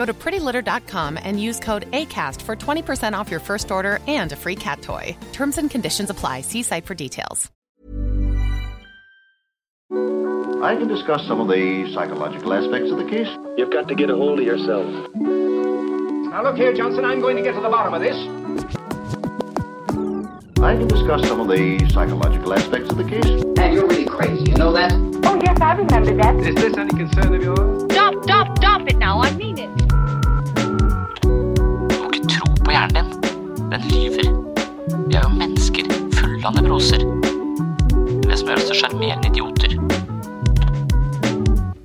Go to prettylitter.com and use code ACAST for 20% off your first order and a free cat toy. Terms and conditions apply. See site for details. I can discuss some of the psychological aspects of the case. You've got to get a hold of yourself. Now look here, Johnson, I'm going to get to the bottom of this. I can discuss some of the psychological aspects of the case. And you're really crazy, you know that? Oh, yes, I remember that. Is this any concern of yours? Stop, stop, stop it now. I mean it. Du må ikke tro på hjernen din. Den lyver. Vi er jo mennesker fulle av nevroser. Det som gjør oss til sjarmerende idioter.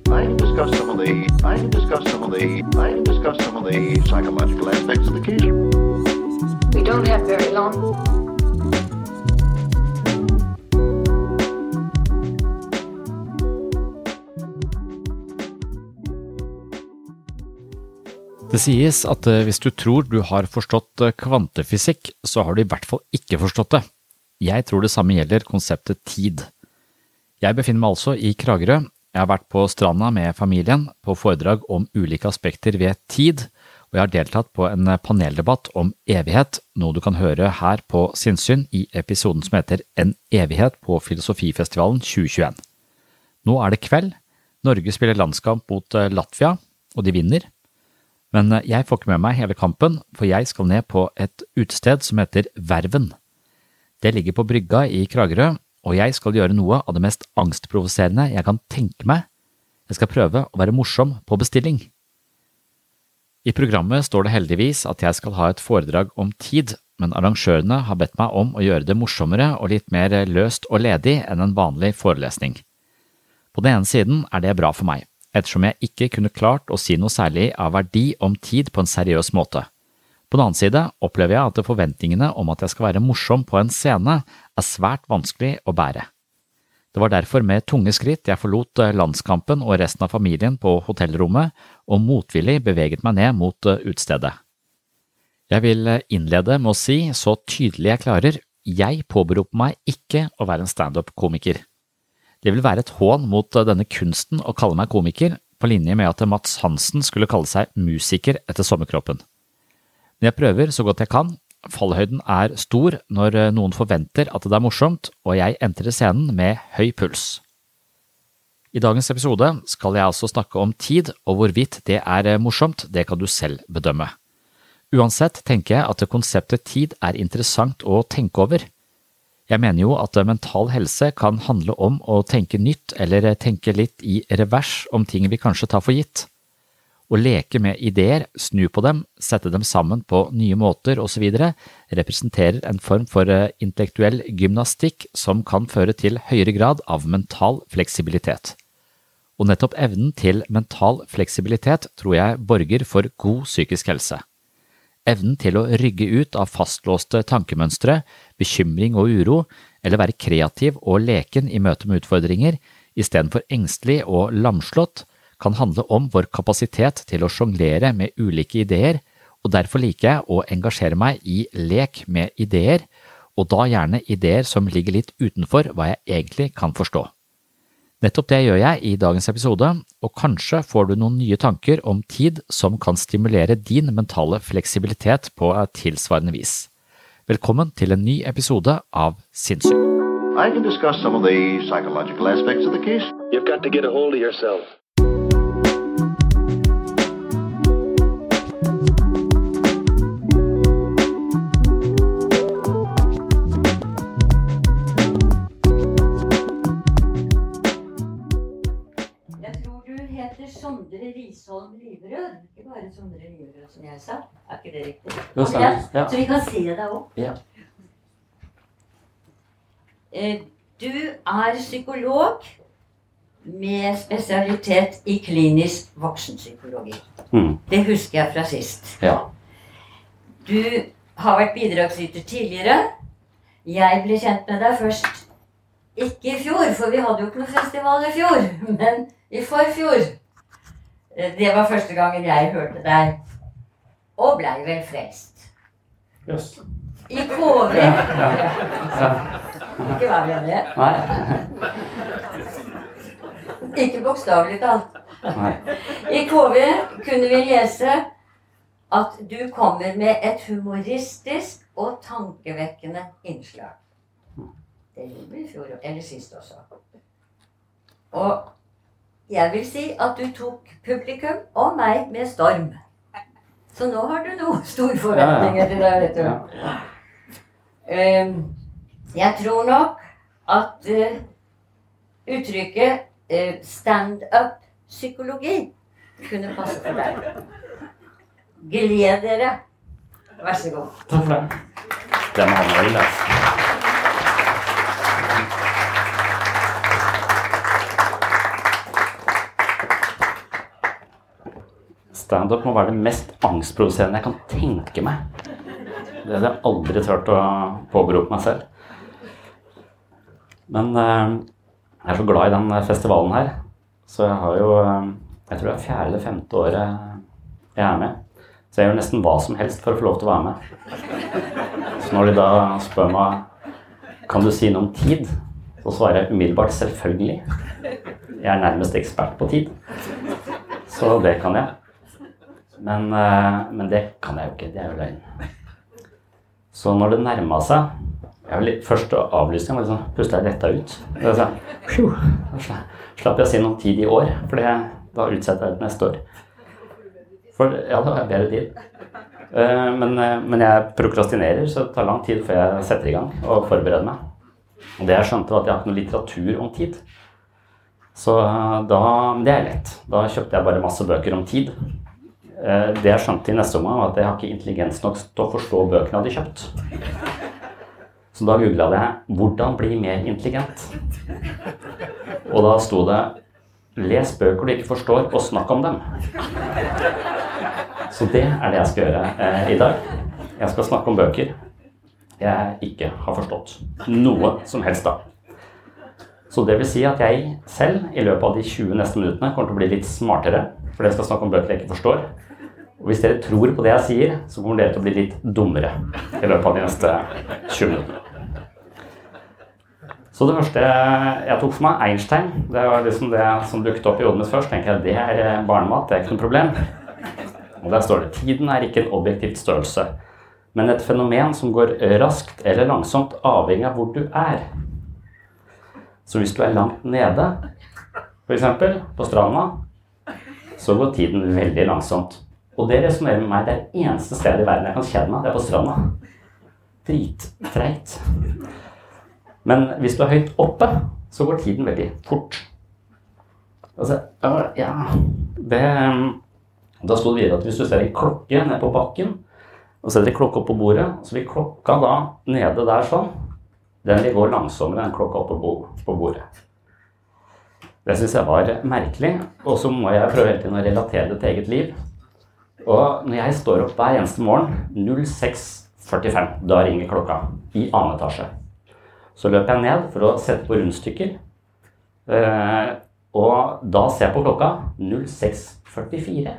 I can discuss some of the I can discuss some of the I can discuss some of the psychological aspects of the case. We don't have very long. Det sies at eh, hvis du tror du har forstått eh, kvantefysikk, så har du i hvert fall ikke forstått det. Jeg tror det samme gjelder konseptet tid. Jeg befinner meg altså i Kragerø. Jeg har vært på stranda med familien på foredrag om ulike aspekter ved tid, og jeg har deltatt på en paneldebatt om evighet, noe du kan høre her på Sinnsyn i episoden som heter En evighet på Filosofifestivalen 2021. Nå er det kveld. Norge spiller landskamp mot eh, Latvia, og de vinner. Men eh, jeg får ikke med meg hele kampen, for jeg skal ned på et utested som heter Verven. Det ligger på brygga i Kragerø, og jeg skal gjøre noe av det mest angstprovoserende jeg kan tenke meg. Jeg skal prøve å være morsom på bestilling. I programmet står det heldigvis at jeg skal ha et foredrag om tid, men arrangørene har bedt meg om å gjøre det morsommere og litt mer løst og ledig enn en vanlig forelesning. På den ene siden er det bra for meg, ettersom jeg ikke kunne klart å si noe særlig av verdi om tid på en seriøs måte. På den annen side opplever jeg at forventningene om at jeg skal være morsom på en scene, er svært vanskelig å bære. Det var derfor med tunge skritt jeg forlot landskampen og resten av familien på hotellrommet og motvillig beveget meg ned mot utestedet. Jeg vil innlede med å si, så tydelig jeg klarer, jeg påberoper meg ikke å være en standup-komiker. Det vil være et hån mot denne kunsten å kalle meg komiker, på linje med at Mats Hansen skulle kalle seg musiker etter sommerkroppen. Men jeg prøver så godt jeg kan, fallhøyden er stor når noen forventer at det er morsomt, og jeg entrer scenen med høy puls. I dagens episode skal jeg altså snakke om tid, og hvorvidt det er morsomt, det kan du selv bedømme. Uansett tenker jeg at konseptet tid er interessant å tenke over. Jeg mener jo at mental helse kan handle om å tenke nytt eller tenke litt i revers om ting vi kanskje tar for gitt. Å leke med ideer, snu på dem, sette dem sammen på nye måter osv. representerer en form for intellektuell gymnastikk som kan føre til høyere grad av mental fleksibilitet. Og nettopp evnen til mental fleksibilitet tror jeg borger for god psykisk helse. Evnen til å rygge ut av fastlåste tankemønstre, bekymring og uro, eller være kreativ og leken i møte med utfordringer, istedenfor engstelig og lamslått, kan handle om vår kapasitet til å sjonglere med ulike ideer, og derfor liker jeg å engasjere meg i lek med ideer, og da gjerne ideer som ligger litt utenfor hva jeg egentlig kan forstå. Nettopp det gjør jeg i dagens episode, og kanskje får du noen nye tanker om tid som kan stimulere din mentale fleksibilitet på et tilsvarende vis. Velkommen til en ny episode av Sinnsyn. I can discuss some of the psychological aspects of the case. You've got to get a hold of yourself. Ikke bare Sondre Liverød, som jeg sa. Er ikke det riktig? Jo, stemmer. Ja. Så vi kan se deg opp. Ja. Eh, Du er psykolog med spesialitet i klinisk voksenpsykologi. Mm. Det husker jeg fra sist. ja. Du har vært bidragsyter tidligere. Jeg ble kjent med deg først ikke i fjor, for vi hadde jo ikke noe festival i fjor, men i forfjor. Eh, Det var første gangen jeg hørte deg, og blei vel frelst. Jøss. I KV. Ja, ja. Ja. Ikke vær med det. Nei. Ikke bokstavelig talt. Nei. I KV kunne vi lese at du kommer med et humoristisk og tankevekkende innslag. Det gjorde vi i fjor, eller sist også. Og jeg vil si at du tok publikum og meg med storm. Så nå har du noe store forventninger til deg, vet du. Ehm, jeg tror nok at eh, uttrykket eh, stand-up-psykologi kunne passe for deg. Gled dere. Vær så god. Takk for det. Det må han vel. Standup må være det mest angstproduserende jeg kan tenke meg. Det hadde jeg aldri turt å påberope meg selv. Men eh, jeg er så glad i den festivalen her, så jeg har jo eh, Jeg tror det er fjerde eller femte året jeg er med. Så jeg gjør nesten hva som helst for å få lov til å være med. Så når de da spør meg kan du si noe om tid, så svarer jeg umiddelbart selvfølgelig. Jeg er nærmest ekspert på tid. Så det kan jeg. Men, eh, men det kan jeg jo ikke. Det er jo løgn. Så når det nærma seg vil, Første avlysning var liksom, pusta jeg letta ut. Så, sånn, slapp jeg å si noe tid i år, for da utsetter jeg det neste år. For ja, da har jeg bedre tid. Eh, Men, eh, men jeg prokrastinerer, så det tar lang tid før jeg setter i gang og forbereder meg. Og det jeg skjønte, var at jeg har ikke noe litteratur om tid. Så da det er lett. Da kjøpte jeg bare masse bøker om tid. Eh, Det jeg skjønte i neste omgang, var at jeg har ikke intelligens nok til å forstå bøkene jeg hadde kjøpt. Så da googla jeg 'Hvordan bli mer intelligent'. Og da sto det 'Les bøker du ikke forstår, og snakk om dem'. Så det er det jeg skal gjøre eh, i dag. Jeg skal snakke om bøker jeg ikke har forstått noe som helst av. Så det vil si at jeg selv i løpet av de 20 neste minuttene kommer til å bli litt smartere, fordi jeg skal snakke om bøker jeg ikke forstår. Og hvis dere tror på det jeg sier, så kommer dere til å bli litt dummere i løpet av de neste 20 minuttene. Så det første jeg tok for meg, Einstein, det var liksom det som dukket opp i hodet mitt først. tenker jeg, Det er eh, barnemat, det er ikke noe problem. Og der står det tiden er ikke en objektivt størrelse, men et fenomen som går raskt eller langsomt avhengig av hvor du er. Så hvis du er langt nede, f.eks. på stranda, så går tiden veldig langsomt. Og det resonnerer med meg. Det er det eneste stedet i verden jeg kan kjenne meg, det er på stranda. Drittreit. Men hvis du er høyt oppe, så går tiden veldig fort. Altså, ja det, Da sto det videre at hvis du ser en klokke ned på bakken, og setter en klokke opp på bordet, så vil klokka da nede der sånn Den vil gå langsommere enn klokka oppe på bordet. Det syns jeg var merkelig. Og så må jeg prøve hele tiden å relatere det til eget liv. Og når jeg står opp hver eneste morgen 06.45, da ringer klokka i annen etasje. Så løper jeg ned for å sette på rundstykker. Eh, og da ser jeg på klokka 06.44.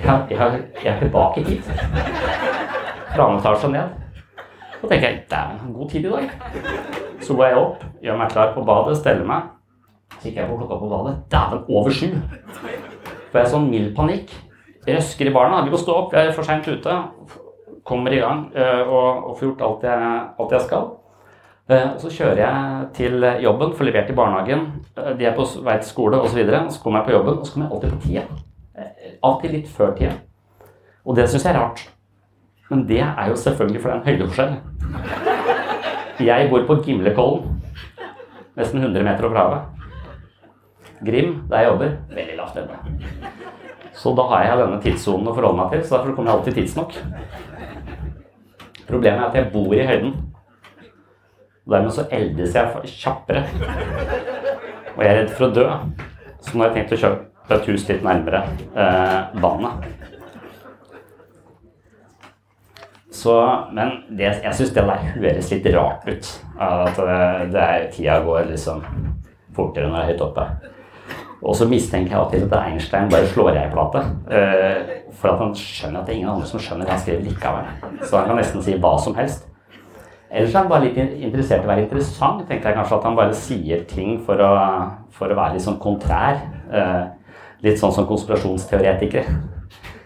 Jeg, jeg, er tilbake hit. Fra annen etasje ned. Så tenker jeg det er en god tid i dag. Så går jeg opp, gjør meg klar på badet, steller meg. Så gikk jeg på klokka på badet. Dæven, over sju! Får jeg sånn mild panikk. Røsker i barna. Vi må stå opp, jeg er for seint ute. Kommer i gang øh, og, og får gjort alt jeg, alt jeg skal. Og så kjører jeg til jobben, får levert i barnehagen. Uh, de er på vei til skole osv. Så, videre. så kommer jeg på jobben, og så kommer jeg alltid på tida. Alltid litt før tida. Og det syns jeg er rart. Men det er jo selvfølgelig for det er en høydeforskjell. Jeg bor på Gimlekollen, nesten 100 meter over havet. Grim, der jeg jobber, veldig lavt lønna. Så da har jeg denne tidssonen å forholde meg til, så derfor kommer jeg alltid tidsnok. Problemet er at jeg bor i høyden. Og dermed så eldes jeg kjappere. Og jeg er redd for å dø. Så nå har jeg tenkt å kjøpe et hus litt nærmere eh, vannet. Så, men det, jeg syns det der høres litt rart ut. At det, det er, tida går liksom fortere når jeg er høyt oppe. Og så mistenker jeg alltid at Einstein bare slår jeg i plate. Uh, for at han skjønner at det er ingen andre som skjønner det han skriver likevel. Så han kan nesten si hva som helst. Ellers er han bare litt interessert i å være interessant. Tenkte jeg kanskje at han bare sier ting for å, for å være litt sånn kontrær. Uh, litt sånn som konspirasjonsteoretikere.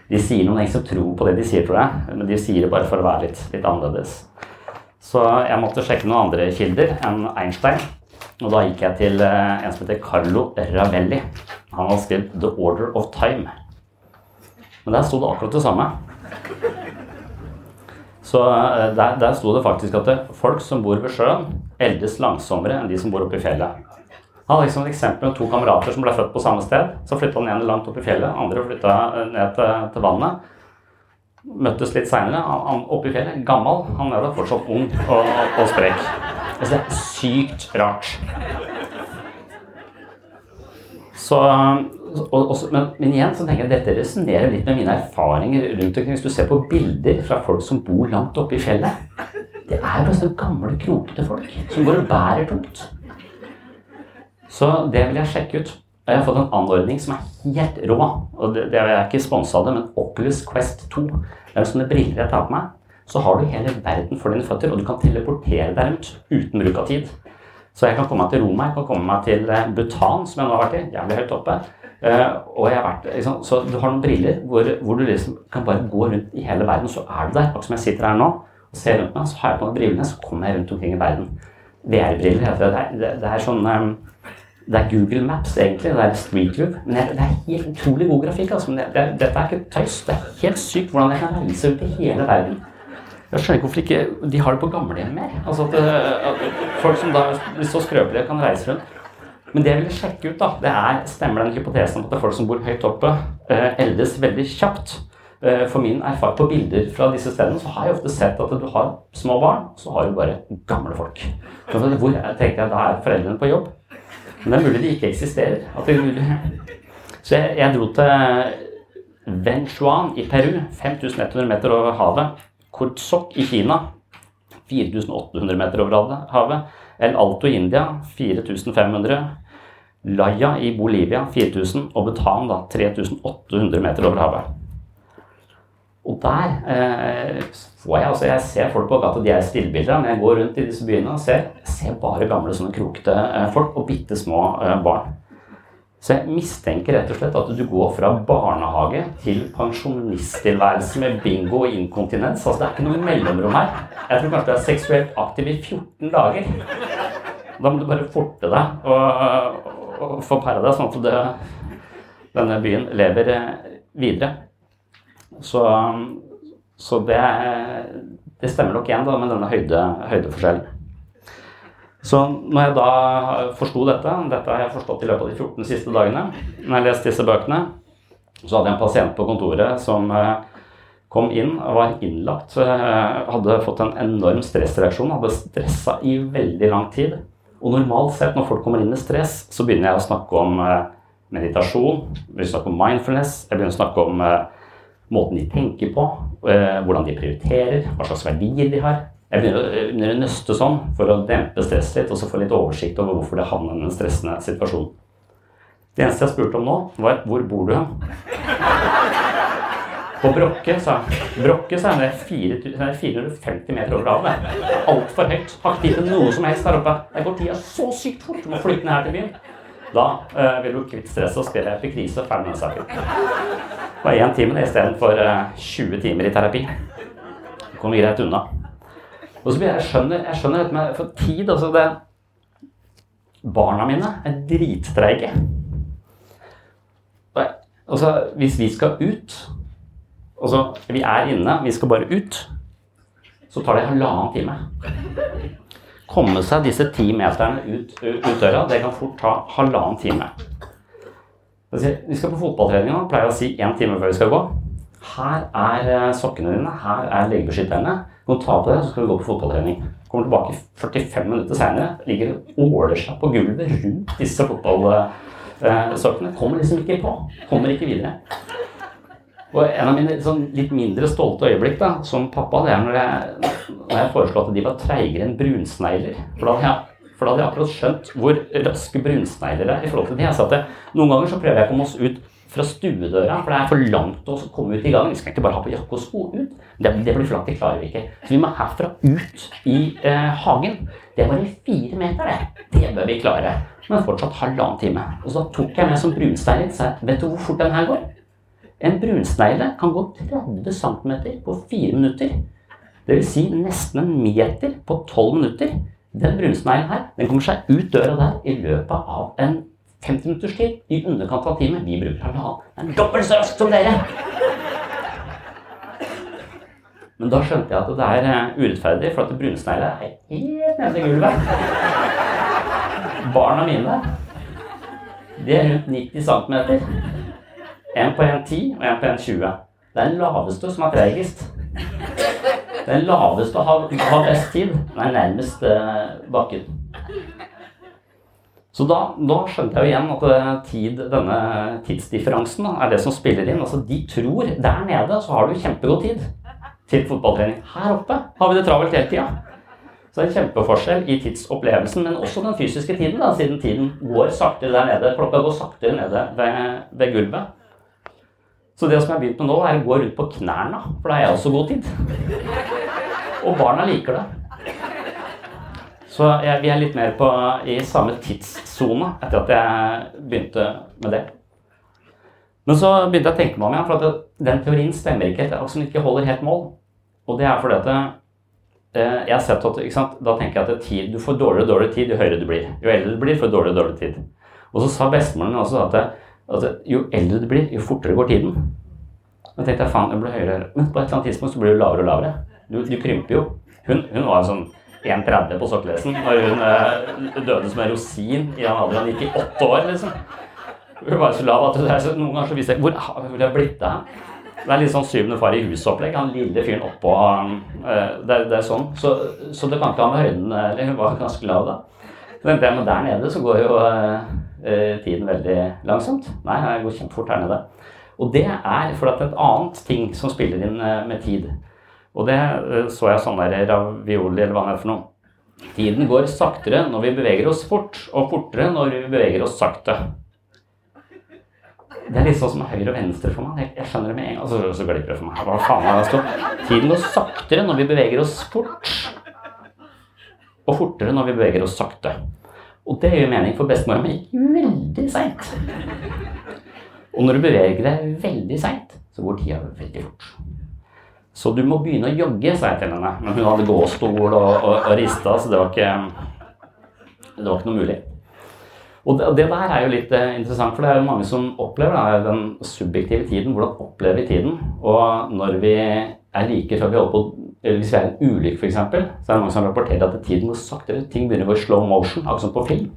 De sier noen som tror på det de sier, tror jeg. Men de sier det bare for å være litt, litt annerledes. Så jeg måtte sjekke noen andre kilder enn Einstein. Og da gikk jeg til eh, en som heter Carlo Ravelli. Han har skrevet 'The Order of Time'. Men der sto det akkurat det samme. Så eh, der, der sto det faktisk at det, folk som bor ved sjøen, eldes langsommere enn de som bor oppe i fjellet. Han hadde liksom et eksempel med to kamerater som ble født på samme sted. Så flytta den ene langt opp i fjellet, andre flytta eh, ned til, til vannet. Møttes litt seinere. Oppe i fjellet, gammel. Han er da fortsatt ung og, og sprek. Altså, det er sykt rart. Så, og, og, men, men, igjen så tenker jeg at dette resonnerer litt med mine erfaringer rundt omkring. Hvis du ser på bilder fra folk som bor langt oppe i fjellet Det er jo sånne gamle, krokete folk som går og bærer tungt. Så det vil jeg sjekke ut. Jeg har fått en anordning som er helt rå. og det, det er ikke sponsa av det, men Oculus Quest 2. Det er sånne briller jeg tar på meg så har du hele verden for dine føtter, og du kan teleportere deg rundt uten bruk av tid. Så jeg kan komme meg til Roma, jeg kan komme meg til eh, Bhutan, som jeg nå har vært i. Jævlig høyt oppe. Uh, og jeg har vært, liksom, Så du har noen briller hvor, hvor, du liksom kan bare gå rundt i hele verden, så er du der. Akkurat som jeg sitter her nå og ser rundt meg, så har jeg på meg brillene, så kommer jeg rundt omkring i verden. VR-briller heter det. Det er, det er sånn um, det er Google Maps, egentlig. Det er Street Group. Men det er helt utrolig god grafikk. Altså. Men det, det, dette er ikke tøys. Det er helt sykt hvordan jeg kan reise ut i hele verden. Jeg skjønner ikke hvorfor ikke de har det på gamlehjem mer. Altså at, eh, at, folk som da blir så skrøpelige, kan reise rundt. Men det jeg ville sjekke ut, da, det er stemmer den hypotesen at det er folk som bor høyt oppe, eh, eldes veldig kjapt. Eh, for min erfaring på bilder fra disse stedene, så har jeg ofte sett at du har små barn, så har du bare gamle folk. Hvor tenker jeg da er foreldrene på jobb? Men det er mulig de ikke eksisterer. Så jeg, jeg dro til Venchuan i Peru, 5100 meter over havet. Kurzok i Kina 4800 meter over havet. El Alto i India 4500. Laya i Bolivia 4000. Og Bhutan da 3800 meter over havet. Og der eh, får jeg altså Jeg ser folk på gata, de er stillbilder, men jeg går rundt i disse byene og ser, ser bare gamle sånne krokete eh, folk og bitte små eh, barn. Så jeg mistenker rett og slett at du går fra barnehage til pensjonisttilværelse med bingo og inkontinens. Altså Det er ikke noe mellomrom her. Jeg tror kanskje du er seksuelt aktiv i 14 dager. Da må du bare forte deg og, og få pæra deg, sånn at det, denne byen lever eh, videre. Så, så det, det, stemmer nok igjen da med denne høyde, høydeforskjellen. Så når jeg da forsto dette, dette har jeg forstått i løpet av de 14 siste dagene, når jeg leste disse bøkene, så hadde jeg en pasient på kontoret som eh, kom inn og var innlagt. Eh, hadde fått en enorm stressreaksjon, hadde stressa i veldig lang tid. Og normalt sett når folk kommer inn med stress, så begynner jeg å snakke om eh, meditasjon, jeg begynner å snakke om mindfulness, jeg begynner å snakke om måten de tenker på, hvordan de prioriterer, hva slags verdier de har. Jeg begynner å, jeg nøste sånn for å dempe stresset litt, og så få litt oversikt over hvorfor det havner i en stressende situasjon. Det eneste jeg spurte om nå, var hvor bor du hen? På Brokke, sa han. Brokke, sa han, det er det er 450 meter over havet. Altfor høyt. Har ikke tid til noe som helst der oppe. Der går tida så sykt fort. Du må flytte ned her til byen. Da eh, vil du kvitte stresset og spille epikrise og ferdig med den saken. Det var én time istedenfor eh, 20 timer i terapi. Det kommer greit unna. Og så jeg, skjønner, jeg skjønner dette med for tid altså det, Barna mine er drittreige. Altså, hvis vi skal ut Altså, vi er inne, vi skal bare ut. Så tar det halvannen time. Komme seg disse ti meterne ut, ut døra, det kan fort ta halvannen time. Vi skal på fotballtrening nå, pleier å si én time før vi skal gå. Her er eh, sokkene dine, her er legebeskytterne. Du kan ta på det, så skal vi gå på fotballtrening. Kommer tilbake 45 minutter seinere, ligger og åler seg på gulvet rundt disse fotballsokkene. Kommer liksom ikke på. Kommer ikke videre. Og en av mine sånn, litt mindre stolte øyeblikk da, som pappa, det er når jeg, når jeg foreslo at de var treigere enn brunsnegler. For da hadde jeg, da hadde jeg akkurat skjønt hvor raske brunsnegler er i forhold til det. Jeg sa at det, noen ganger så prøver jeg å komme oss ut fra stuedøra, for det er for langt å komme ut i gangen. Vi skal ikke bare ha på jakke og sko ut. Det, det blir for langt, det klarer vi ikke. Så vi må herfra ut i eh, hagen. Det er bare fire meter, det. Det bør vi klare. Men fortsatt halvannen time. Og så tok jeg med som brunsnegle og sa vet du hvor fort den her går? En brunsnegle kan gå 30 cm på fire minutter. Det vil si nesten en meter på 12 minutter. Den brunsneglen her den kommer seg ut døra der i løpet av en 50 minutters tid. I underkant av en time. Vi bruker halvannen. Det er dobbelt så raskt som dere! Men da skjønte jeg at det er eh, urettferdig, for at brunsnegler er helt nede i gulvet. Barna mine de er rundt 90 cm. En på 1,10 og en på 1,20. Det er den laveste som er tregest. Den laveste har, har best tid. Den er nærmest eh, bakken. Så da, da skjønte jeg jo igjen at eh, tid, denne tidsdifferansen er det som spiller inn. Altså, de tror der nede så har du kjempegod tid til fotballtrening. Her oppe har vi det travelt hele tida. Så det er en kjempeforskjell i tidsopplevelsen, men også den fysiske tiden, da, siden tiden går saktere der nede. Klokka går saktere nede ved, ved gulvet. Så det som jeg har begynt med nå, er å gå rundt på knærne, for da har jeg også god tid. Og barna liker det. Så jeg, vi er litt mer på, i samme tidssone etter at jeg begynte med det. Men så begynte jeg å tenke meg om igjen, for at den teorien stemmer ikke. Det er akkurat som ikke holder helt mål. Og det er fordi at eh, jeg har sett at, ikke sant? Da tenker jeg at tid, du får dårligere og dårligere tid jo høyere du blir. Jo eldre du blir, får du dårligere og dårligere tid. Og så sa bestemoren min også at, at jo eldre du blir, jo fortere går tiden. Tenkte jeg faen, jeg blir høyere. Men på et eller annet tidspunkt så blir du lavere og lavere. Du, du krymper jo. Hun, hun var sånn 1,30 på sokkelesen når hun eh, døde som en rosin i. Han gikk i åtte år, liksom. Hun var så lav at det så, noen ganger så viser jeg hvor har hun blitt av? Det er litt sånn syvende far i huset-opplegg. Han lille fyren oppå uh, det, er- det er sånn. Så, så det kan ikke ha med høyden Eller hun var ganske lav da. Så tenkte jeg, men der nede så går jo eh, eh, tiden veldig langsomt. Nei, jeg går kjempefort her nede. Og det er for at et annet ting som spiller inn eh, med tid. Og det eh, så jeg sånn der ravioli, eller hva det er for noe. Tiden går saktere når vi beveger oss fort, og fortere når vi beveger oss sakte. Det er litt sånn som høyre og venstre for meg. Jeg, skjønner det med en gang, og så, glipper det for meg. Hva faen er det stått? Tiden går saktere når vi beveger oss fort, og fortere når vi beveger oss sakte. Og det gjør mening, for bestemora mi veldig seint. Og når du beveger deg veldig seint, så går tida veldig fort. Så du må begynne å jogge, sa jeg til henne. Men hun hadde gåstol og, og, og rista, så det var ikke, det var ikke noe mulig. Og det, det der er jo litt eh, interessant, for det er jo mange som opplever da, den subjektive tiden. Hvordan opplever vi tiden? Og når vi er like før vi holder på Hvis vi er i en ulykke, f.eks., så er det mange som rapporterer at tiden går saktere. Ting begynner å gå i slow motion, akkurat som på film.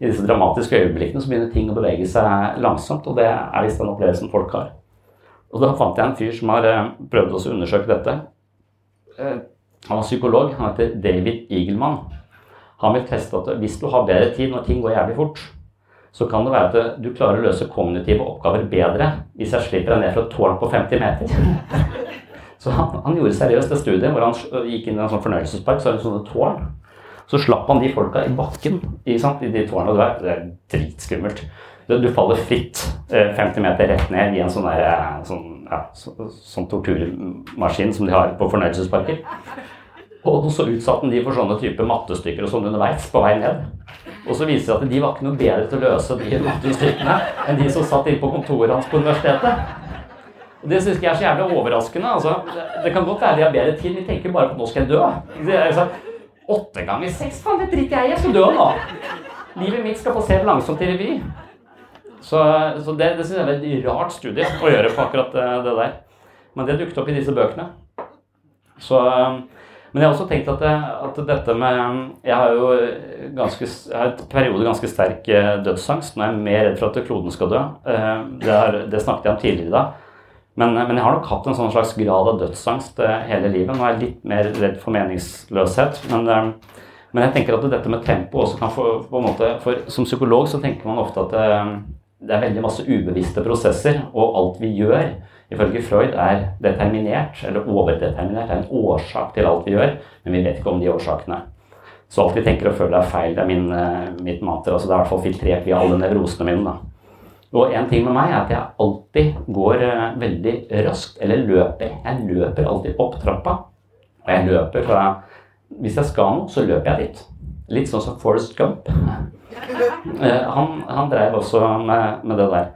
I disse dramatiske øyeblikkene så begynner ting å bevege seg langsomt, og det er visst den opplevelsen folk har. Og da fant jeg en fyr som har eh, prøvd å undersøke dette. Eh, Han var psykolog. Han heter David Eagleman. Han vil teste at hvis du har bedre tid når ting går jævlig fort, så kan det være at du klarer å løse kognitive oppgaver bedre hvis jeg slipper deg ned fra et tårn på 50 meter. Så han, han gjorde seriøst det studiet hvor han gikk inn i en sånn fornøyelsespark, så er det sånne tårn. Så slapp han de folka i bakken i, de tårna. Det er dritskummelt. Du, faller fritt eh, 50 meter rett ned i en sånn, der, eh, sånn, ja, så, sånn torturmaskin som de har på fornøyelsesparker. Og så utsatte de for sånne type mattestykker og sånn underveis på vei ned. Og så viser det seg at de var ikke noe bedre til å løse de mattestykkene enn de som satt inne på kontoret hans på universitetet. Og Det syns jeg er så jævlig overraskende. Altså, det kan godt være de har bedre tid, de tenker bare på 'nå skal jeg dø'. Det liksom, Åtte ganger seks? Faen, det driter jeg i. Jeg skal dø nå. Livet mitt skal passere langsomt i revy. Så, så det, det syns jeg er et rart studie å gjøre på akkurat det, det der. Men det dukket opp i disse bøkene. Så, men jeg har også tenkt at, det, at dette med Jeg har jo ganske, jeg har et periode ganske sterk eh, dødsangst. Nå er jeg mer redd for at kloden skal dø. Eh, det, er, det snakket jeg om tidligere da. Men, men, jeg har nok hatt en sånn slags grad av dødsangst eh, hele livet. Nå er jeg litt mer redd for meningsløshet. Men, eh, men jeg tenker at dette med tempo også kan få på en måte, For som psykolog så tenker man ofte at det, eh, er veldig masse ubevisste prosesser, og alt vi gjør, ifølge Freud, er determinert, eller overdeterminert. Det er en årsak til alt vi gjør, men vi vet ikke om de årsakene. Så alt vi tenker og føler er feil. Det er min, mitt mater. altså Det er i hvert fall filtrert via alle nevrosene mine. da. Og en ting med meg er at jeg alltid går uh, veldig raskt, eller løper. Jeg løper alltid opp trappa. Og jeg løper fra Hvis jeg skal noe, så løper jeg dit. Litt sånn som Forest Gump. Uh, han, han drev også med, med, det der.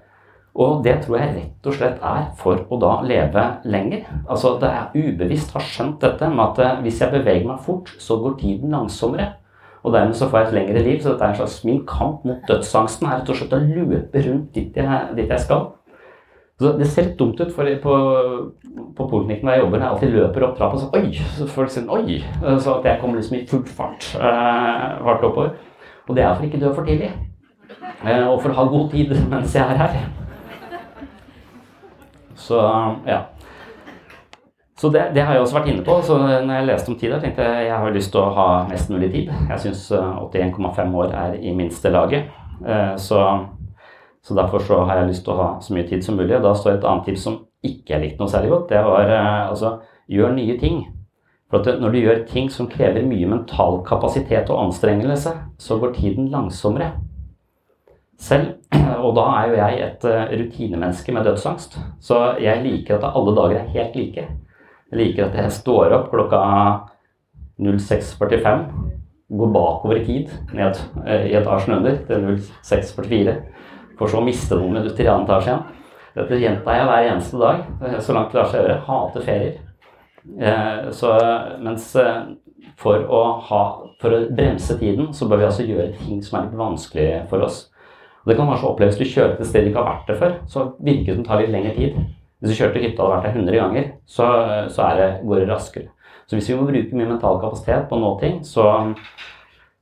Og det tror jeg rett og slett er for å da leve lenger. Altså det er ubevisst har skjønt dette med at uh, hvis jeg beveger meg fort, så går tiden langsommere. Og dermed så får jeg et lengre liv. Så dette er en slags min kamp mot dødsangsten er rett og slett å løpe rundt dit jeg, dit jeg skal. Så Det ser litt dumt ut, for på, på poliklinikken der jeg jobber, når jeg alltid løper opp trappa, så oi, så folk sier oi, så at jeg kommer liksom i full fart, eh, fart oppover. Og det er for ikke dø for tidlig. Eh, og for å ha god tid mens jeg er her. Så ja. Så det, det, har jeg også vært inne på. så når jeg leste om tid, tenkte jeg jeg har lyst til å ha mest mulig tid. Jeg syns 81,5 eh, år er i minste laget. Eh, så, så, derfor så har jeg lyst til å ha så mye tid som mulig. Og da står et annet tips som ikke jeg likte noe særlig godt. Det var eh, altså gjør nye ting. For at når du gjør ting som krever mye mental kapasitet og anstrengelse, så går tiden langsommere. Selv, og da er jo jeg et rutinemenneske med dødsangst, så jeg liker at alle dager er helt like. Jeg liker at jeg står opp klokka 06.45, går bakover i tid ned eh, i etasjen under til 06.44, for så å miste noen minutter i annen etasje igjen. Dette gjentar jeg hver eneste dag, eh, så langt det lar seg gjøre. Hater ferier. Eh, så, mens for å, ha, for å bremse tiden, så bør vi altså gjøre ting som er litt vanskelig for oss. Og det kan kanskje oppleves hvis du kjører til et sted du ikke har vært det før, så virker det som det tar litt lengre tid. Hvis du kjørte hytta og hadde vært der 100 ganger, så, så det, går det raskere. Så hvis vi må bruke mye mental kapasitet på å nå ting, så,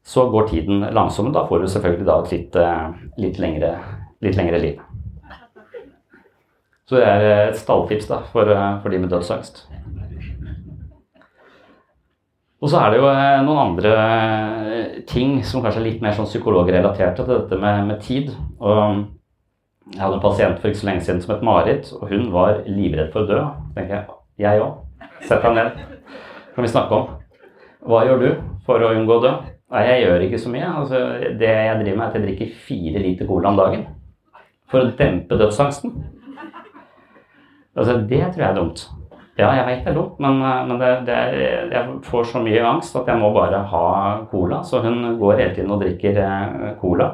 så går tiden langsommere. Da får du selvfølgelig da et litt, eh, litt, lengre, litt lengre liv. Så det er et stalltips da, for, eh, for de med dødsangst. Og så er det jo eh, noen andre ting som kanskje er litt mer sånn psykologrelaterte til dette med, med tid. Og jeg hadde en pasient for ikke så lenge siden som het Marit, og hun var livredd for å dø. Tenker jeg jeg òg. Sett deg ned. kan vi snakke om. Hva gjør du for å unngå å dø? Nei, jeg gjør ikke så mye. Altså, det jeg driver med, er at jeg drikker fire liter cola om dagen. For å dempe dødsangsten. Altså, det tror jeg er dumt. Ja, jeg veit det er dumt, men, men det, det jeg får så mye angst at jeg må bare ha cola. Så hun går hele tiden og drikker eh, cola.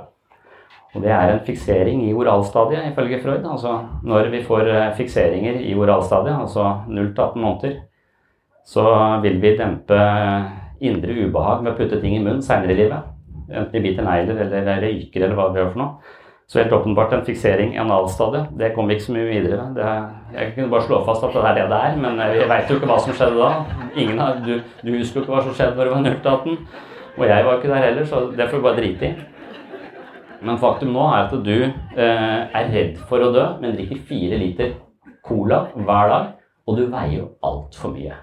Og det er en fiksering i oralstadiet, ifølge Freud. Altså når vi får eh, fikseringer i oralstadiet, altså 0 til 18 måneder, så vil vi dempe indre ubehag med å putte ting i munnen seinere i livet. Enten vi biter negler eller røyker eller hva vi gjør for noe. Så helt åpenbart en fiksering i analstadiet. Det kommer vi ikke så mye videre med. jeg kunne bare slå fast at det er det det er, men vi veit jo ikke hva som skjedde da. Ingen du, du husker jo ikke hva som skjedde da du var 0-18. Og jeg var ikke der heller, så det får vi bare drite i. Men faktum nå er at du eh, er redd for å dø, men drikker fire liter cola hver dag, og du veier jo altfor mye.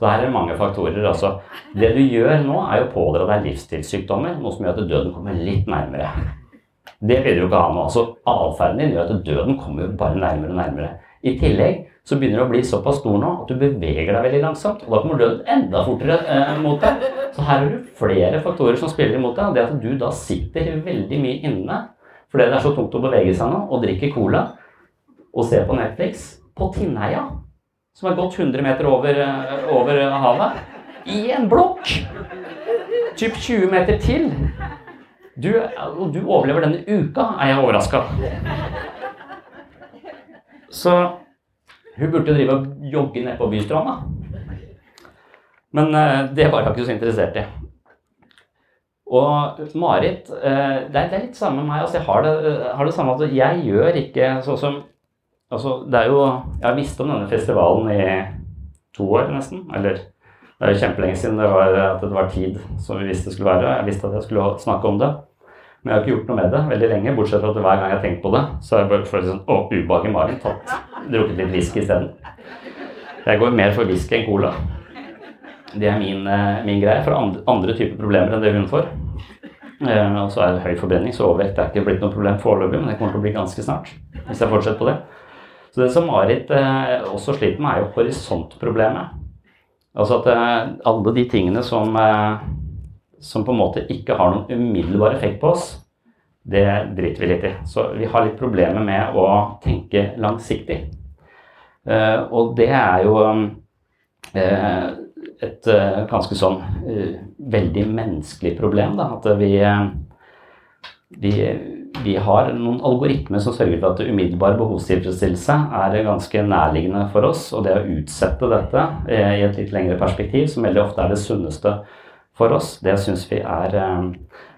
Så her er det mange faktorer. Altså, det du gjør nå, er å pådra deg livsstilssykdommer, noe som gjør at døden kommer litt nærmere. Det vil du jo ikke ha nå. Altså, Atferden din gjør at døden kommer jo bare nærmere og nærmere. I tillegg så begynner du å bli såpass stor nå at du beveger deg veldig langsomt. Og da kommer døden enda fortere eh, mot deg. Så her har du flere faktorer som spiller imot deg. Det at du da sitter veldig mye inne fordi det er så tungt å bevege seg nå, og drikker cola og ser på Netflix på Tinneia, som er gått 100 meter over, eh, over havet, i en blokk. Typ 20 meter til. Du, og du overlever denne uka, er jeg overraska. Så hun burde drive og jogge ned på bystranda. Men eh, det var hun ikke så interessert i. Og Marit eh, det, er, litt samme med meg. Altså, jeg har det, har det samme at jeg gjør ikke sånn som altså, det er jo, Jeg har visst om denne festivalen i to år, nesten. Eller det er jo kjempelenge siden det var, at det var tid som vi visste det skulle være. Jeg visste at jeg skulle snakke om det. Men jeg har ikke gjort noe med det veldig lenge, bortsett fra at hver gang jeg har tenkt på det, så har jeg bare følt sånn, å, ubehag i magen, tatt, drukket litt whisky isteden. Jeg går mer for whisky enn cola. Det er min, eh, min greie for andre, andre, typer problemer enn det hun får. Eh, og så er det høy forbrenning, så overvekt er ikke blitt noe problem foreløpig, men det kommer til å bli ganske snart. hvis jeg fortsetter på det. Så det som Marit eh, også sliter med, er jo horisontproblemet. Altså at eh, alle de tingene som eh, som på en måte ikke har noen umiddelbar effekt på oss, det driter vi litt i. Så vi har litt problemer med å tenke langsiktig. Uh, og det er jo uh, et ganske sånn veldig menneskelig problem, da. At vi, vi, vi har noen algoritmer som sørger for at umiddelbar behovstilfredsstillelse er ganske nærliggende for oss. Og det å utsette dette i et litt lengre perspektiv, som veldig ofte er det sunneste for oss, det syns vi er, eh,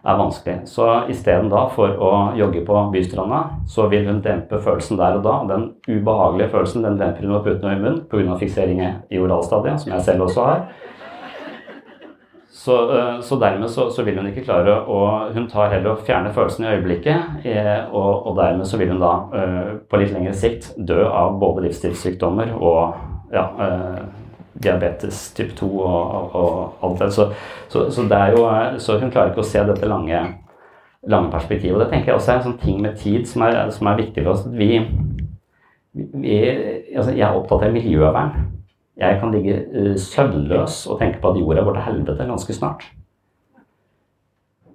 er, vanskelig. Så isteden da for å jogge på bystranda, så vil hun dempe følelsen der og da. Den ubehagelige følelsen den demper hun ved å putte noe i munnen pga. fiksering i oralstadiet, som jeg selv også har. Så, eh, så dermed så, så, vil hun ikke klare å Hun tar heller å fjerne følelsen i øyeblikket, eh, og, og, dermed så vil hun da på litt lengre sikt dø av både livsstilssykdommer og ja, diabetes type 2 og, og, alt det. Så, så, det så hun klarer ikke å se dette lange, lange perspektivet. Det tenker jeg også er en sånn ting med tid som er, som er viktig for oss. Vi, vi, altså jeg er opptatt av miljøvern. Jeg kan ligge uh, søvnløs og tenke på at jorda går til helvete ganske snart.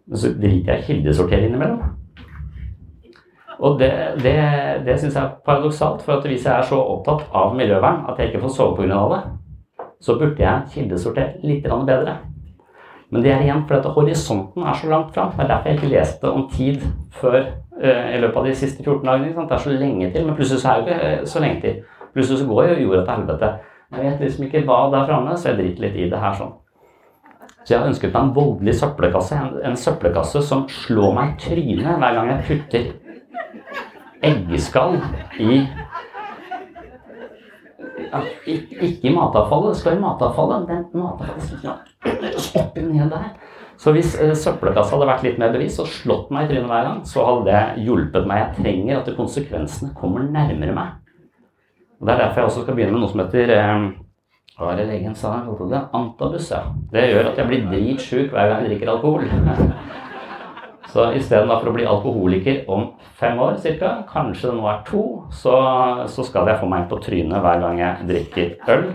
Men så driter jeg i kildesortering innimellom. Og det, det, det syns jeg er paradoksalt. For hvis jeg er så opptatt av miljøvern at jeg ikke får sove pga. det, så burde jeg kildesortert litt bedre. Men det er igjen fordi horisonten er så langt fram. Det er derfor jeg ikke leste om tid før uh, i løpet av de siste 14 dagene. Det er så lenge til, men plutselig så er det ikke uh, så lenge til. Plutselig så går jo jorda til helvete. Jeg vet liksom ikke hva der framme, så jeg driter litt i det her sånn. Så jeg har ønsket meg en voldelig søppelkasse. En, en søppelkasse som slår meg i trynet hver gang jeg putter eggeskall i ja, ikke i matavfallet. Det skal i matavfallet. Den matavfallet skal oppi ned der. Så hvis uh, søppelkassa hadde vært litt mer bevisst og slått meg i trynet hver gang, så hadde det hjulpet meg. Jeg trenger at konsekvensene kommer nærmere meg. Og Det er derfor jeg også skal begynne med noe som heter eh, hva var det legen sa? Det? Antabus. ja. Det gjør at jeg blir dritsjuk hver gang jeg drikker alkohol. Så istedenfor å bli alkoholiker om fem år ca., kanskje det nå er to, så, så, skal jeg få meg på trynet hver gang jeg drikker øl.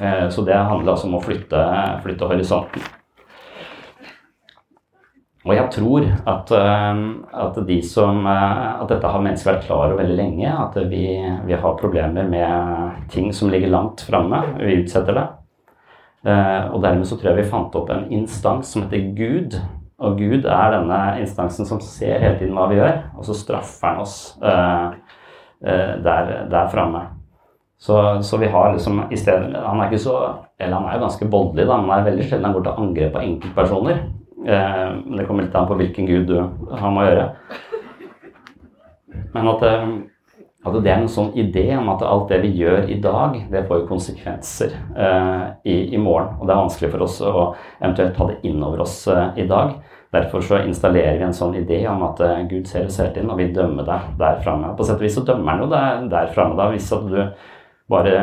Eh, så det handler altså om å flytte, flytte horisonten. Og jeg tror at, eh, at, de som, eh, at dette har mennesker vært klar over veldig lenge. At vi, vi har problemer med ting som ligger langt framme. Vi utsetter det. Og dermed så tror jeg vi fant opp en instans som heter Gud og Gud er denne instansen som ser hele tiden hva vi gjør, og så straffer han oss der, der framme. Så, så, vi har liksom i stedet, Han er ikke så Eller han er jo ganske voldelig, da, men er veldig sjelden han går til angrep på enkeltpersoner. Men det kommer litt an på hvilken gud du har med å gjøre. Men at, at, det er en sånn idé om at alt det vi gjør i dag, det får jo konsekvenser i, i, morgen. Og det er vanskelig for oss å eventuelt ta det inn over oss i dag. Derfor så installerer vi en sånn idé om at Gud ser oss hele tiden, og vil dømme deg der framme. På sett og vis så dømmer han jo deg der framme, da, hvis at du bare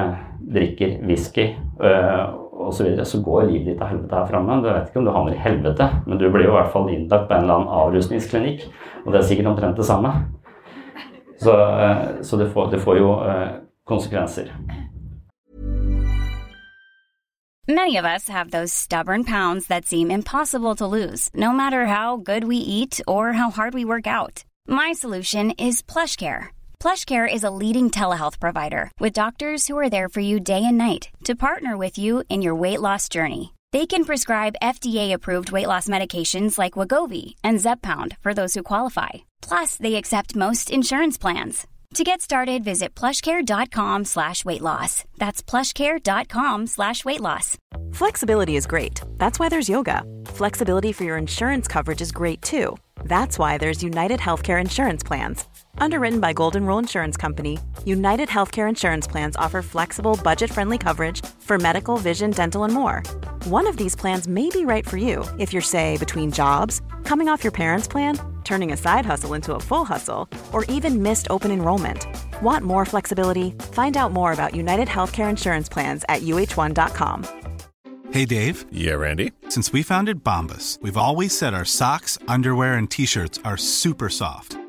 drikker whisky uh, og så, videre, så går livet ditt til helvete her framme. Du vet ikke om du havner i helvete, men du blir jo i hvert fall innlagt på en eller annen avrusningsklinikk. Og det er sikkert omtrent det samme. Så, eh, så det, får, det, får, jo eh, konsekvenser. Many of us have those stubborn pounds that seem impossible to lose, no matter how good we eat or how hard we work out. My solution is PlushCare. PlushCare is a leading telehealth provider with doctors who are there for you day and night to partner with you in your weight loss journey. They can prescribe FDA-approved weight loss medications like Wagovi and Zepbound for those who qualify. Plus, they accept most insurance plans. To get started, visit plushcare.com slash weight loss. That's plushcare.com slash weight loss. Flexibility is great. That's why there's yoga. Flexibility for your insurance coverage is great too. That's why there's United Healthcare Insurance Plans. Underwritten by Golden Rule Insurance Company, United Healthcare Insurance Plans offer flexible, budget friendly coverage for medical, vision, dental, and more. One of these plans may be right for you if you're, say, between jobs, coming off your parents' plan, turning a side hustle into a full hustle, or even missed open enrollment. Want more flexibility? Find out more about United Healthcare Insurance Plans at uh1.com. Hey, Dave. Yeah, Randy. Since we founded Bombus, we've always said our socks, underwear, and t shirts are super soft.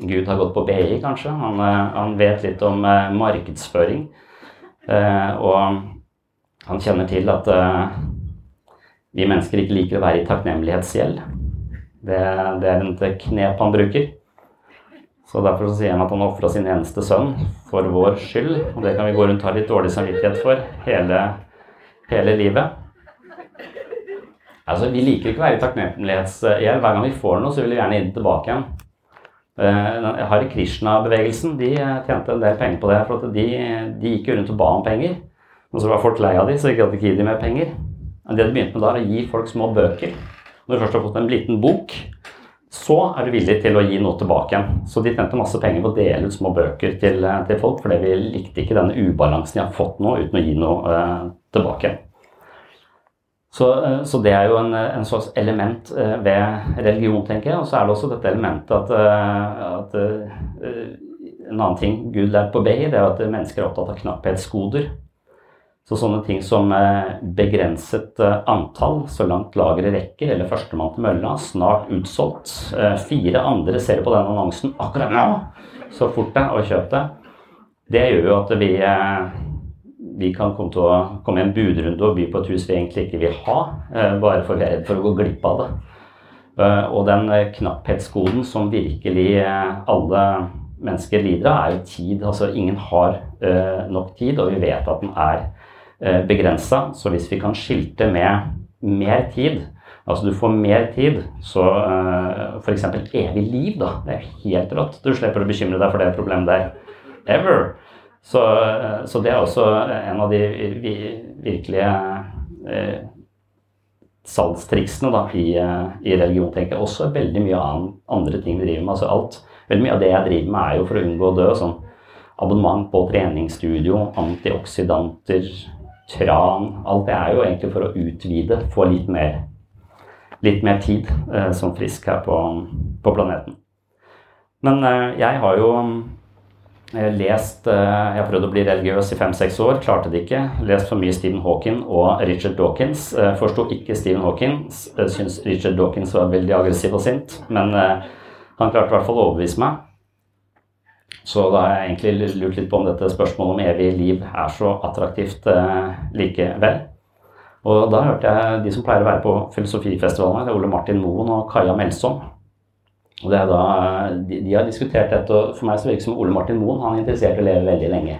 Gud har gått på BI, kanskje. Han, eh, han vet litt om uh, markedsføring. Uh, og han kjenner til at vi mennesker ikke liker å være i takknemlighetsgjeld. Det, det er et knep han bruker. Så Derfor så sier han at han ofra sin eneste sønn for vår skyld. Og det kan vi gå rundt og ha litt dårlig samvittighet for hele, hele livet. Altså, Vi liker ikke å være i takknemlighetsgjeld. Hver gang vi får noe, så vil vi gjerne gi det tilbake igjen. Uh, Hare Krishna-bevegelsen de tjente en del penger på det. For de, de gikk jo rundt og ba om penger. Men så var folk lei av de, så de hadde ikke gi dem mer penger. Men det de begynte med da, er å gi folk små bøker. Når du først har fått en liten bok, så er du villig til å gi noe tilbake igjen. Så de tjente masse penger på å dele ut små bøker til, til folk, fordi vi likte ikke denne ubalansen de har fått nå, uten å gi noe eh, tilbake igjen. Så, så, det er jo en, en, slags element ved religion, tenker jeg. Og så er det også dette elementet at, at En annen ting Gud lærte på BI, det er at mennesker er opptatt av knapphetsgoder. Så sånne ting som begrenset antall, så langt lageret rekker, eller førstemann til mølla, snart utsolgt. Fire andre ser på den annonsen akkurat nå, så fort det, og kjøp det. Det gjør jo at vi vi kan komme til å komme i en budrunde og by på et hus vi egentlig ikke vil ha, eh, bare for vi er redd for å gå glipp av det. Eh, og den knapphetsgoden knapphetskoden som virkelig alle mennesker lider av, er jo tid. Altså ingen har nok tid, og vi vet at den er begrensa. Så hvis vi kan skilte med mer tid, altså du får mer tid, så f.eks. evig liv, da. Det er helt rått. Du slipper å bekymre deg for det problemet der. Ever. Så, så, det er også en av de virkelige eh, salgstriksene da, i, i, religion, tenker jeg. Også veldig mye andre ting vi driver med. altså alt, Veldig mye av det jeg driver med, er jo for å unngå å dø. sånn Abonnement på treningsstudio, antioksidanter, tran Alt det er jo egentlig for å utvide, få litt mer, litt mer tid eh, som frisk her på, på planeten. Men eh, jeg har jo lest, eh, jeg har prøvd å bli religiøs i fem-seks år, klarte det ikke. Lest for mye Stephen Hawking og Richard Dawkins. Eh, forsto ikke Stephen Hawkins. Eh, Syns Richard Dawkins var veldig aggressiv og sint. Men han klarte i hvert fall å overbevise meg. Så da har jeg egentlig lurt litt på om dette spørsmålet om evig liv er så attraktivt likevel. Og da hørte jeg de som pleier å være på filosofifestivalen her, Ole Martin Moen og Kaja Melsom. Og det er da, de, de, har diskutert dette, og for meg så virker det som Ole Martin Moen han er interessert i å leve veldig lenge.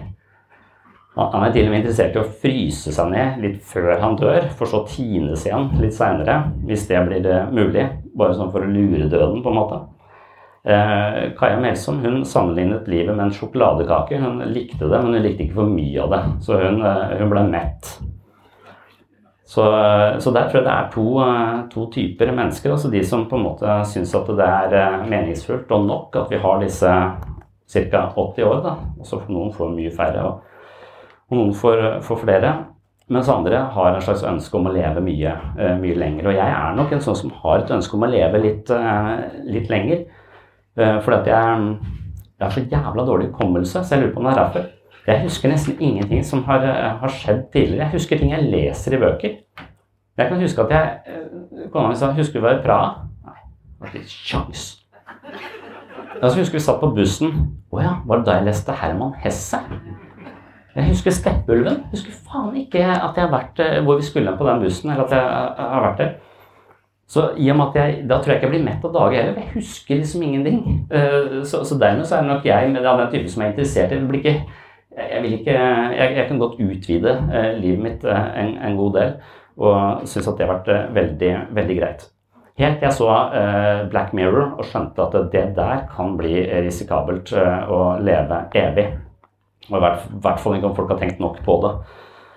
Han er til og med interessert i å fryse seg ned litt før han dør, for så tines igjen litt seinere, hvis det blir det mulig. Bare sånn for å lure døden, på en måte. Eh, Kaja Melsom hun sammenlignet livet med en sjokoladekake. Hun likte det, men hun likte ikke for mye av det. Så hun, eh, hun ble mett. Så, så der tror jeg det er to, eh, to typer mennesker. Altså de som på en måte syns at det er eh, meningsfullt og nok at vi har disse ca. 80 år. da, og så noen får mye færre, og, og noen får, får flere. Mens andre har en slags ønske om å leve mye, eh, mye lenger. Og jeg er nok en sånn som har et ønske om å leve litt, litt lenger. Fordi at jeg, jeg har så jævla dårlig hukommelse, så jeg lurer på om det er derfor. Jeg husker nesten ingenting som har, har, skjedd tidligere. Jeg husker ting jeg leser i bøker. Jeg kan huske at jeg Kona mi sa 'Husker du hva i Praha?' Nei, det var ikke kjangs. Jeg husker vi satt på bussen. Å ja, var det da jeg leste Herman Hesse? Jeg husker Steppulven. Husker faen ikke at jeg har vært hvor vi skulle på den bussen, eller at jeg har vært der. Så i og med at jeg, Da tror jeg ikke jeg blir mett av dager heller. Jeg husker liksom ingenting. Så, så dermed så er det nok jeg med den typen som er interessert i det. Jeg, ikke, jeg, jeg kan godt utvide eh, livet mitt eh, en, en, god del, og syns at det har vært eh, veldig, veldig greit. Helt til jeg så eh, Black Mirror og skjønte at det der kan bli risikabelt eh, å leve evig. Og i hvert, hvert fall ikke om folk har tenkt nok på det.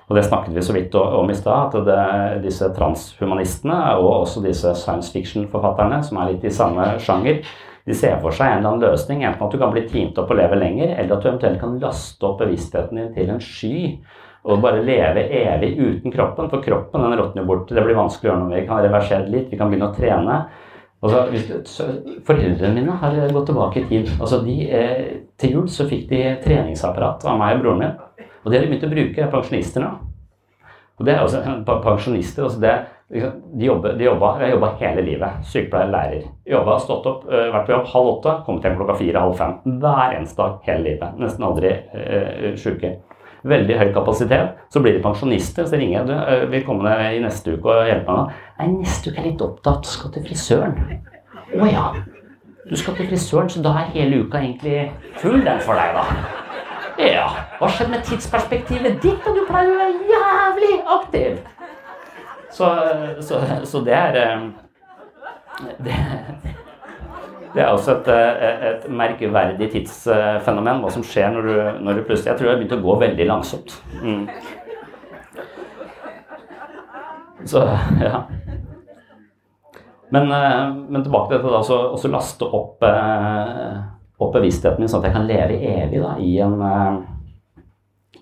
Og det snakket vi så vidt om i stad, at det, disse transhumanistene og også disse science fiction-forfatterne, som er litt i samme sjanger, de ser for seg en eller annen løsning, enten at du kan bli teamet opp og leve lenger, eller at du eventuelt kan laste opp bevisstheten din til en sky og bare leve evig uten kroppen. For kroppen den råtner bort. Det blir vanskelig å gjøre noe med. Vi kan reversere det litt, vi kan begynne å trene. Altså, hvis, foreldrene mine har gått tilbake i tid. Altså, de, eh, til jul så fikk de treningsapparat av meg og broren min. Og det har de begynt å bruke, pensjonister nå. Og det er også pensjonister. altså det de jobber, de jobba, jeg jobba hele livet. Sykepleier, lærer. Jobba, stått opp, øh, vært på jobb halv åtte, kommet hjem klokka fire, halv fem. Hver eneste dag hele livet. Nesten aldri øh, sjuke. Veldig høy kapasitet. Så blir de pensjonister, så ringer jeg. Du, øh, vil komme deg i neste uke og hjelpe meg? Nei, neste uke er jeg litt opptatt. Skal til frisøren. Å ja. Du skal til frisøren, så da er hele uka egentlig full den for deg, da. Ja. Hva skjedde med tidsperspektivet ditt? Du pleier å være jævlig aktiv. Så, så, så det er eh, det, det, er også et, eh, et merkverdig tidsfenomen, hva som skjer når du, når du plutselig Jeg tror har begynt å gå veldig langsomt. Mm. Så, ja. Men, eh, men, tilbake til dette, da, også laste opp, opp, bevisstheten min, sånn at jeg kan leve evig da, i en,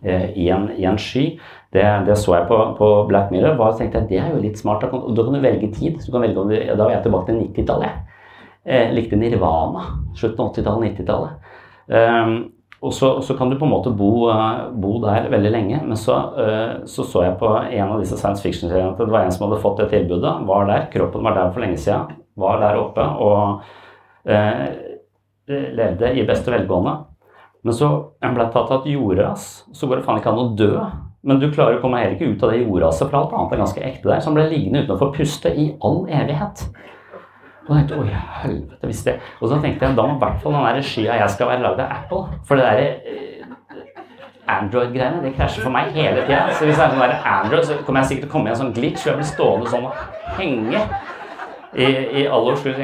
i en, i en sky. Det, det, så jeg på, på Black Mirror. og tenkte jeg, Det er jo litt smart. Da kan, da kan du velge tid. Du velge, da var jeg tilbake til 90-tallet. Eh, likte Nirvana. Slutten av 80-tallet, 90-tallet. Um, og så, så, kan du på en måte bo, uh, bo der veldig lenge. Men så, uh, så, så jeg på en av disse science fiction-seriene at det var en som hadde fått det tilbudet. Var der. Kroppen var der for lenge siden. Var der oppe og uh, levde i beste velgående. Men så ble tatt av et jordras. Så går det faen ikke an å dø men du klarer å komme heller ikke ut av det jordraset, for alt annet er ganske ekte der. Han ble liggende uten å få puste i all evighet. Og da tenkte, jeg, oi, helvete, hvis det... Og så tenkte jeg da må i hvert fall den der skya jeg skal være lagd av Apple. For det derre eh, Android-greiene det krasjer for meg hele tida. Så hvis det er sånn der Android, så kommer jeg sikkert til å komme i en sånn glitch, hvor jeg blir stående sånn og henge i, i alle Oslo.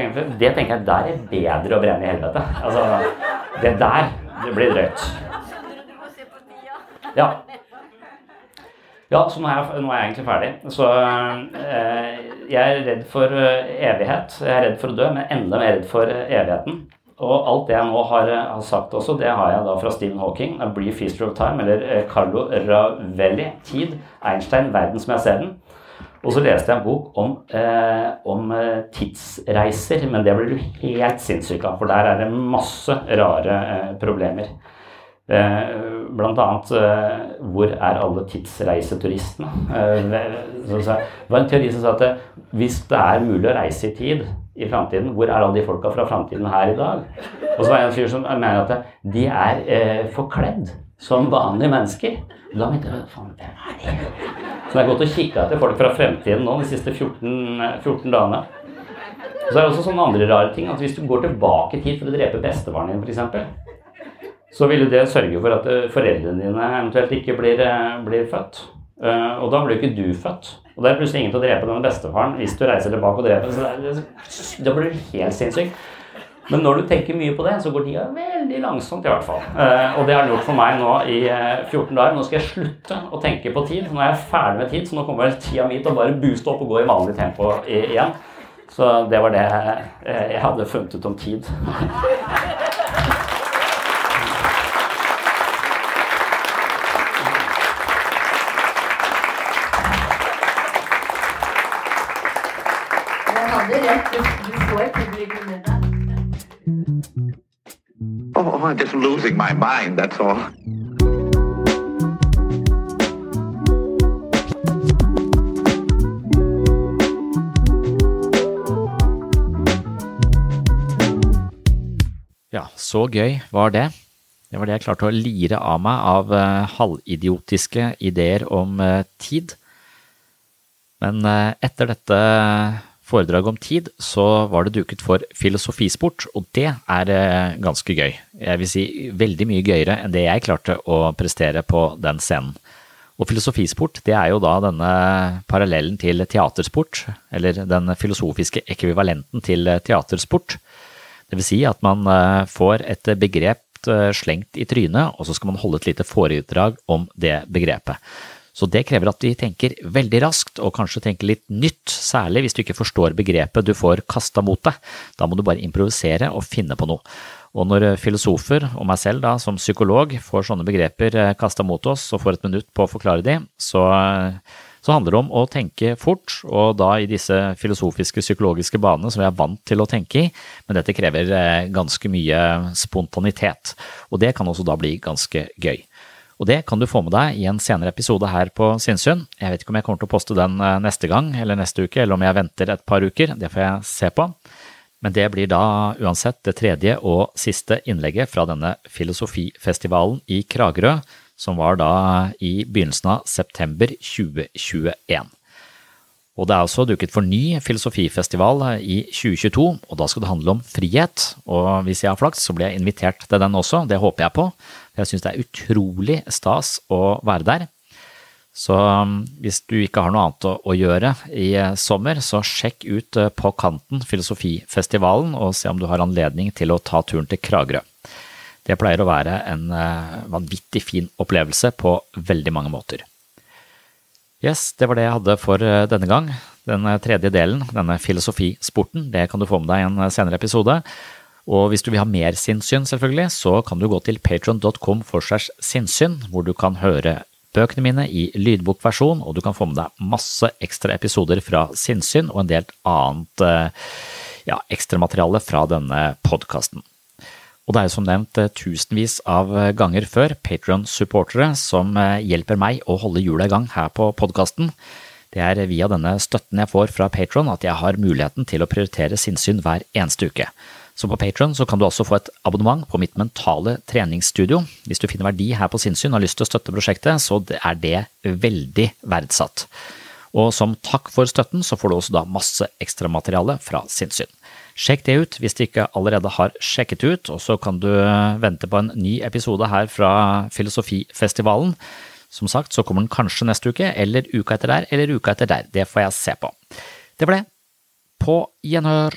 Det tenker jeg der er bedre å brenne i helvete. Altså, det der det blir drøyt. Ja. Ja, så nå er, jeg, nå er jeg egentlig ferdig. Så eh, jeg er redd for uh, evighet. Jeg er redd for å dø, men enda mer redd for uh, evigheten. Og alt det jeg nå har, uh, har, sagt også, det har jeg da fra Stephen Hawking, A Brief History of Time, eller Carlo Ravelli, Tid, Einstein, Verden som jeg ser den. Og så leste jeg en bok om, om tidsreiser, men det blir du helt sinnssyk av, for der er det masse rare problemer. Eh, blant annet eh, hvor er alle tidsreiseturistene? Eh, det var en teori som sa at hvis det er mulig å reise i tid i framtiden, hvor er alle de folka fra framtiden her i dag? Og så var det en fyr som mener at de er forkledd som vanlige mennesker. Da mente jeg faen, hvem er de? Så det er godt å kikke etter folk fra fremtiden nå de siste 14, 14 dagene. Så er det også sånne andre rare ting. at Hvis du går tilbake i tid for å drepe bestefaren din, f.eks så ville det sørge for at eh, foreldrene dine eventuelt ikke blir, eh, blir født. Uh, og da blir ikke du født. Og det er plutselig ingen til å drepe denne bestefaren hvis du reiser tilbake og dreper. Så det, da blir du helt sinnssyk. Men når du tenker mye på det, så går tida veldig langsomt, i hvert fall. Uh, og det har den gjort for meg nå i eh, 14 dager. Nå skal jeg slutte å tenke på tid. Nå er jeg ferdig med tid, så nå kommer tida mi til å bare booste opp og gå i vanlig tempo igjen. Så det var det jeg hadde funnet ut om tid. I'm just losing my mind, that's all. Ja, så gøy var det. Det var det jeg klarte å lire av meg av eh, halvidiotiske ideer om eh, tid. Men eh, etter dette foredraget om tid, så var det duket for filosofisport, og det er eh, ganske gøy. Jeg vil si veldig mye gøyere enn det jeg klarte å prestere på den scenen. Og filosofisport, det er jo da denne parallellen til teatersport, eller den filosofiske ekvivalenten til teatersport. Det vil si at man eh, får et begrep eh, slengt i trynet, og så skal man holde et lite foredrag om det begrepet. Så det krever at vi tenker veldig raskt, og kanskje tenker litt nytt, særlig hvis du ikke forstår begrepet du får kasta mot deg. Da må du bare improvisere og finne på noe. Og når filosofer, og meg selv da, som psykolog, får sånne begreper kasta mot oss og får et minutt på å forklare de, så, så handler det om å tenke fort, og da i disse filosofiske, psykologiske banene som vi er vant til å tenke i, men dette krever eh, ganske mye spontanitet. Og det kan også da bli ganske gøy. Og det kan du få med deg i en senere episode her på Sinnsyn. Jeg vet ikke om jeg kommer til å poste den eh, neste gang eller neste uke, eller om jeg venter et par uker. Det får jeg se på. Men det blir da uansett det tredje og siste innlegget fra denne filosofifestivalen i Kragerø, som var da i begynnelsen av september 2021. Og det er også duket for ny filosofifestival i 2022, og da skal det handle om frihet. Og hvis jeg har flaks, så blir jeg invitert til den også, det håper jeg på. Jeg syns det er utrolig stas å være der. Så hvis du ikke har noe annet å, å gjøre i sommer, så sjekk ut På kanten filosofifestivalen og se om du har anledning til å ta turen til Kragerø. Det pleier å være en vanvittig fin opplevelse på veldig mange måter. Yes, det var det jeg hadde for denne gang. Den tredje delen, denne filosofisporten, det kan du få med deg i en senere episode. Og hvis du vil ha mer sinnssyn, selvfølgelig, så kan du gå til patron.com for segs sinnssyn, hvor du kan høre bøkene mine i lydbokversjon, og du kan få med deg masse ekstra episoder fra sinnssyn og en del annet ja, ekstramateriale fra denne podkasten. Og det er jo som nevnt tusenvis av ganger før Patron-supportere som hjelper meg å holde hjula i gang her på podkasten. Det er via denne støtten jeg får fra Patron at jeg har muligheten til å prioritere sinnssyn hver eneste uke. Så på Patron kan du også få et abonnement på mitt mentale treningsstudio. Hvis du finner verdi her på sinnssyn og har lyst til å støtte prosjektet, så er det veldig verdsatt. Og som takk for støtten, så får du også da masse ekstramateriale fra sinnssyn. Sjekk det ut hvis du ikke allerede har sjekket ut, og så kan du vente på en ny episode her fra Filosofifestivalen. Som sagt så kommer den kanskje neste uke, eller uka etter der, eller uka etter der. Det får jeg se på. Det det. På gjenhør.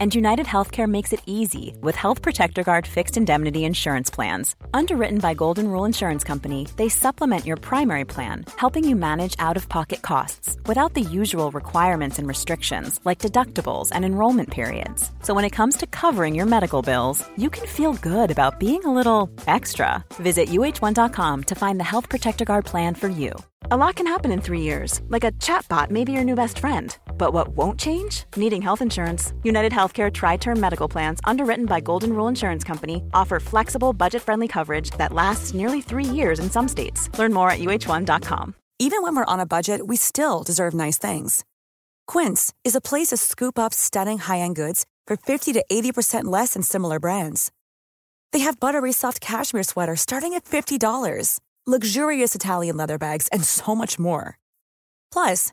And United Healthcare makes it easy with Health Protector Guard fixed indemnity insurance plans. Underwritten by Golden Rule Insurance Company, they supplement your primary plan, helping you manage out of pocket costs without the usual requirements and restrictions like deductibles and enrollment periods. So when it comes to covering your medical bills, you can feel good about being a little extra. Visit uh1.com to find the Health Protector Guard plan for you. A lot can happen in three years, like a chatbot may be your new best friend. But what won't change? Needing health insurance. United Healthcare Tri Term Medical Plans, underwritten by Golden Rule Insurance Company, offer flexible, budget friendly coverage that lasts nearly three years in some states. Learn more at uh1.com. Even when we're on a budget, we still deserve nice things. Quince is a place to scoop up stunning high end goods for 50 to 80% less than similar brands. They have buttery soft cashmere sweaters starting at $50 luxurious Italian leather bags, and so much more. Plus,